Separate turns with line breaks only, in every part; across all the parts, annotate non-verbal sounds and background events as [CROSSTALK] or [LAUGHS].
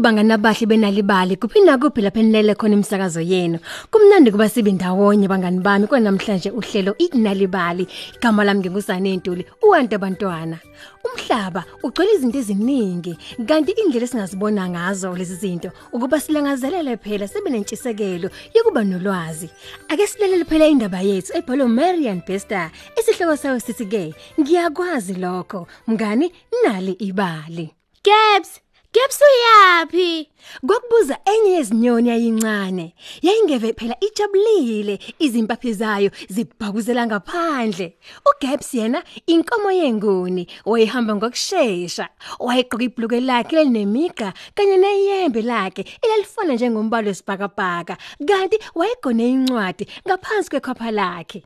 Nonke bangana bahle benalibali kuphinda kuphi lapha enilele khona imsakazo yenu. Kumnandi kuba sibe ndawonye bangani bami kwanamhlanje uhlelo ikunalibali. Igama lami ngingusane Ntuli, uwante abantwana. Umhlaba ugcwele izinto eziningi kanti indlela esingazibona ngazo lezi zinto ukuba silangazelele phela sibe nentshisekelo yokuba nolwazi. Ake silalele phela indaba yethu ebhalwe Marian Bester. Isihloko sayo sithi ke ngiyakwazi lokho. Mngani nali ibali.
Gebs, Gebs uyapi?
Ngokubuza enye yezinyoni yayincane, yayingeve phela ijabulile, izimpaphi zayo zibhakuzela ngaphandle. uGabs yena inkomo yenguni, wayehamba ngokusheshsha, wayegqoka ibhuluke lakhe lenemigqa kanye neyembe lakhe elalifana njengombalo wesibhakabhaka, kanti wayegone incwadi ngaphansi kwekhopha lakhe.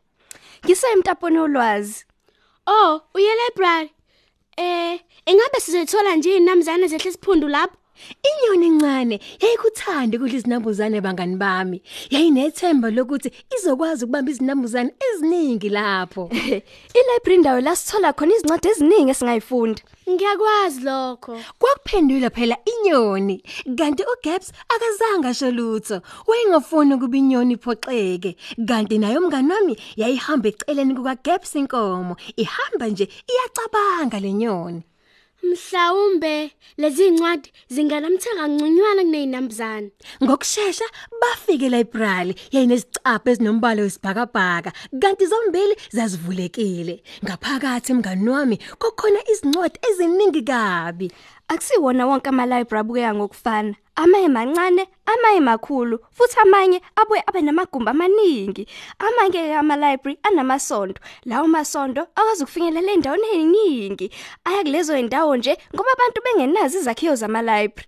Ngisemtaponi olwazi.
Oh, uye library. Eh, engabe sizothola nje inamzane zehle siphundu lapho?
Inyoni encane yayikuthanda ukudla izinambuzane bangani bami. Yayinethemba lokuthi izokwazi ukubamba izinambuzane eziningi lapho. [LAUGHS]
I-library indawo la sithola khona izincwadi eziningi esingayifunda.
Ngiyakwazi lokho.
Kwakuphendula phela inyoni, kanti uGabs akazange asho lutho. Wayengafuni ukuba inyoni iphoxeke, kanti nayo umngani wami yayihamba eceleni kukaGabs inkomo, ihamba nje iyacabanga lenyoni.
Mhlawumbe lezi incwadi zinganamtheka ngconywana kuneyinambuzane.
Ngokusheshsha bafike library yayinezicapha ezinombala wesibhakabhaka kanti zombili zazivulekile. Ngaphakathi emngani wami kokhona izincwadi eziningi kabi.
Akusiwona wonke ama-library abukeka ngokufana. Amanye mancane, amanye makhulu, futhi amanye abuye abe namagumbi amaningi. Amanye ama-library anamasondo. Lawo masondo akwazi ukufinyelela endaweni eziningi. Aya kulezo indawo nje ngoba abantu bengenazi izakhiwo zama-library.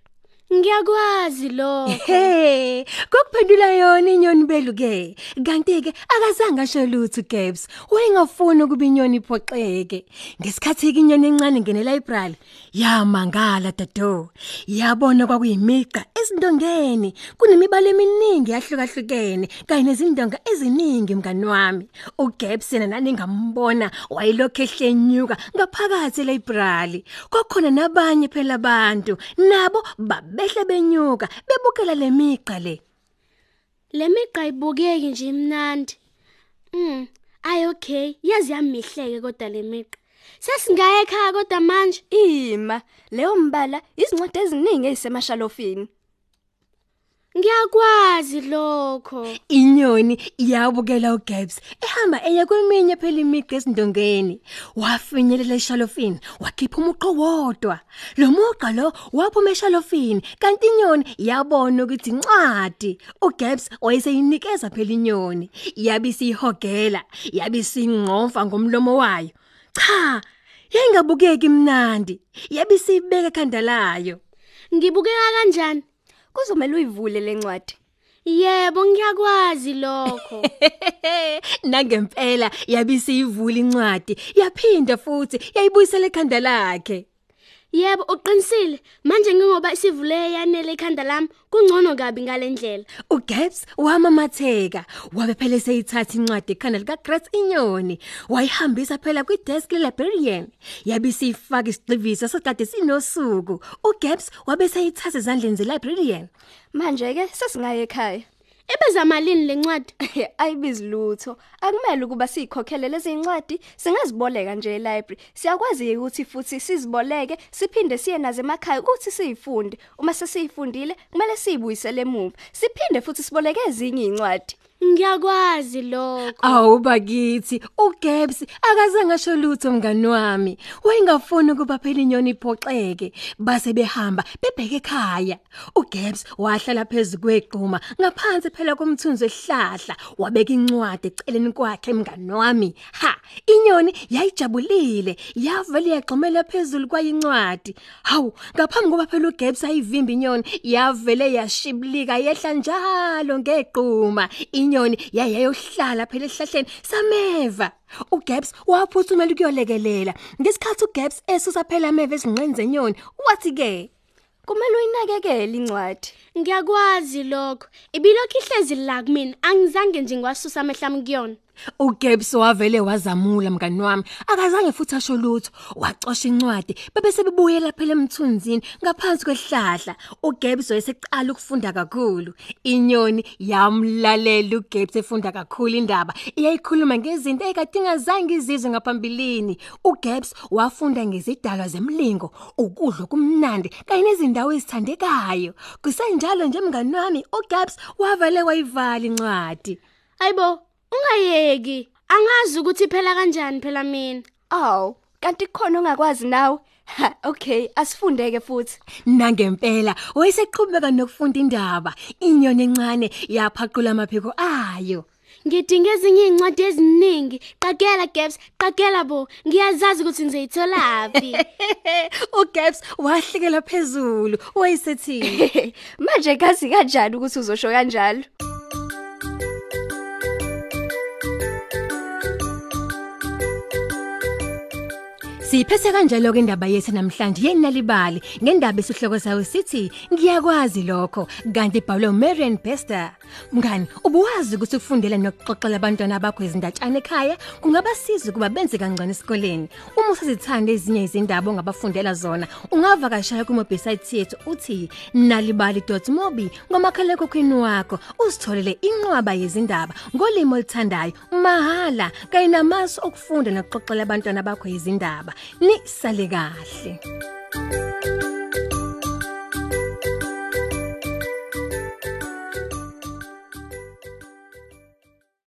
Ngiyakwazi lokho.
Hey, kokuphendula yona inyoni beluke. Kanti ke akazange asho lutho Gabs. Wayengafuni ukuba inyoni iphoxeke. Ngesikhathi inyoni encane ngene library, yamangala dado. Yabona kwakuyimigqa ezindongeni, kunemibala eminingi yahlukahlukene kanye nezindonga eziningi mngani wami. uGabs yena nani ngambona wayilokho ehlenyuka ngaphakathi library. Kwakhona nabanye phela abantu nabo babehle benyuka bebukela lemigqa le.
Lemiqa ibukeki nje imnandi. Mm, ay okay, yazi yamihleke kodwa lemiqa. Sesingaya ekhaya kodwa manje.
Ima, leyo mbala izincwadi eziningi ezisemashalofini.
Ngiyakwazi lokho.
Inyoni iyabukela uGabs ehamba eya kweminye phela imigqa esindongeni. Wafinyelela eshalofini, wakhipha umuqo wodwa. Lo muqa lo waphuma eshalofini, kanti inyoni yabona ukuthi incwadi. uGabs wayeseyinikeza phela inyoni. Yabisi ihogela, yabisi ingqofa ngomlomo wayo. Cha, yayingabukeki imnandi. Yabisi ibeka ekhanda layo.
Ngibukeka kanjani?
Kuzomela uyivule lencwadi.
Yebo, ngiyakwazi lokho. [LAUGHS]
Nangempela yabisi ivula incwadi, yaphinda futhi yayibuyisela ekhanda lakhe.
Yebo, uqinisile. Manje ngingoba isivule yanele ikhanda lami, kungcono kabi ngalendlela.
uGabs wamamatheka wabe phela seyithatha incwadi ekhanda lika Great Inyoni wayihambisa phela kwidesk librarian yabisi ifaka isigxiviso sakade sinosuku uGabs wabe seyithatha ezandleni zelibrarian
Manje ke sesingaya ekhaya.
Ebeza malini lencwadi? [LAUGHS]
Ayibizi lutho. Akumele ukuba sikhokhele lezi incwadi, singaziboleka nje e-library. Siyakwazi ukuthi futhi siziboleke, siphinde siye nazo emakhaya ukuthi sizifunde. Uma sesiyifundile, kumele siyibuyisele emuva. Siphinde futhi siboleke ezinye incwadi.
Ngiyakwazi lokho.
Awu bakithi uGabs akazange asho lutho mngani wami. Wayengafuni ukuba phela inyoni iphoxeke base behamba bebheke ekhaya. uGabs wahlala phezulu kwegquma ngaphansi phela komthunzi wehlahla wabeka incwadi eceleni kwakhe mngani wami. Ha! Inyoni yayijabulile yavele yagxumela phezulu kwayincwadi hawu ngaphambi koba phela uGabs ayivimba inyoni yavele yashibilika yehla njalo ngegquma inyoni yayayohlala phela esihlahleni sameva uGabs waphuthumela ukuyolekelela ngesikhathi uGabs esusa phela ameva ezinqeni zenyoni wathi ke
Kumele uyinakekele incwadi.
Ngiyakwazi lokho. Ibilokhu ihlezi la kumina, angizange nje ngiwasusa amehlami kuyona.
uGebs wavele wazamula mngani wami. Akazange futhi asho lutho. Wacosha incwadi bebe sebebuyela phela emthunzini ngaphansi kwehlahla. uGebs wayeseqala ukufunda kakhulu. Inyoni yamlalela uGebs efunda kakhulu indaba. Iyayikhuluma ngezinto ekadinga zange izizwe ngaphambilini. uGebs wafunda ngezidalwa zemlingo ukudla kumnandi kanye nezindawo ezithandekayo. Kusenjalo nje mngani wami uGebs wavele wayivala incwadi.
Ayibo, ungayeki. Angazi ukuthi phela kanjani phela mina.
Aw, kanti khona ongakwazi nawe? Ha, okay, asifundeke futhi.
Nangempela wayeseqhubeka nokufunda indaba inyoni encane yaphaqula amaphiko ayo
Ngidinga ezinye incwadi eziningi. Qagela Gaps, qagela bo. Ngiyazazi ukuthi ngizoyitholaphi.
uGabs [LAUGHS] wahlikela phezulu wayesethi [LAUGHS]
Manje kazi kanjani ukuthi uzosho kanjalo?
Siphethe kanjalo ke indaba yethu namhlanje yenalibali ngendaba esihloko sayo sithi ngiyakwazi lokho kanti ibhalwe uMarian Bester. Mngani, ubuwazi ukuthi ukufundela nokuxoxela abantwana bakho izindatshana ekhaya kungabasiza kuba benze kangcono esikoleni. Uma usazithanda ezinye izindaba ongabafundela zona, ungavakashela kuma website yethu uthi nalibali.mobi ngomakhala ekhokhwini wakho usitholele inqwaba yezindaba ngolimo oluthandayo mahala kanye namasu okufunda nokuxoxela abantwana bakho izindaba. lisale kahle.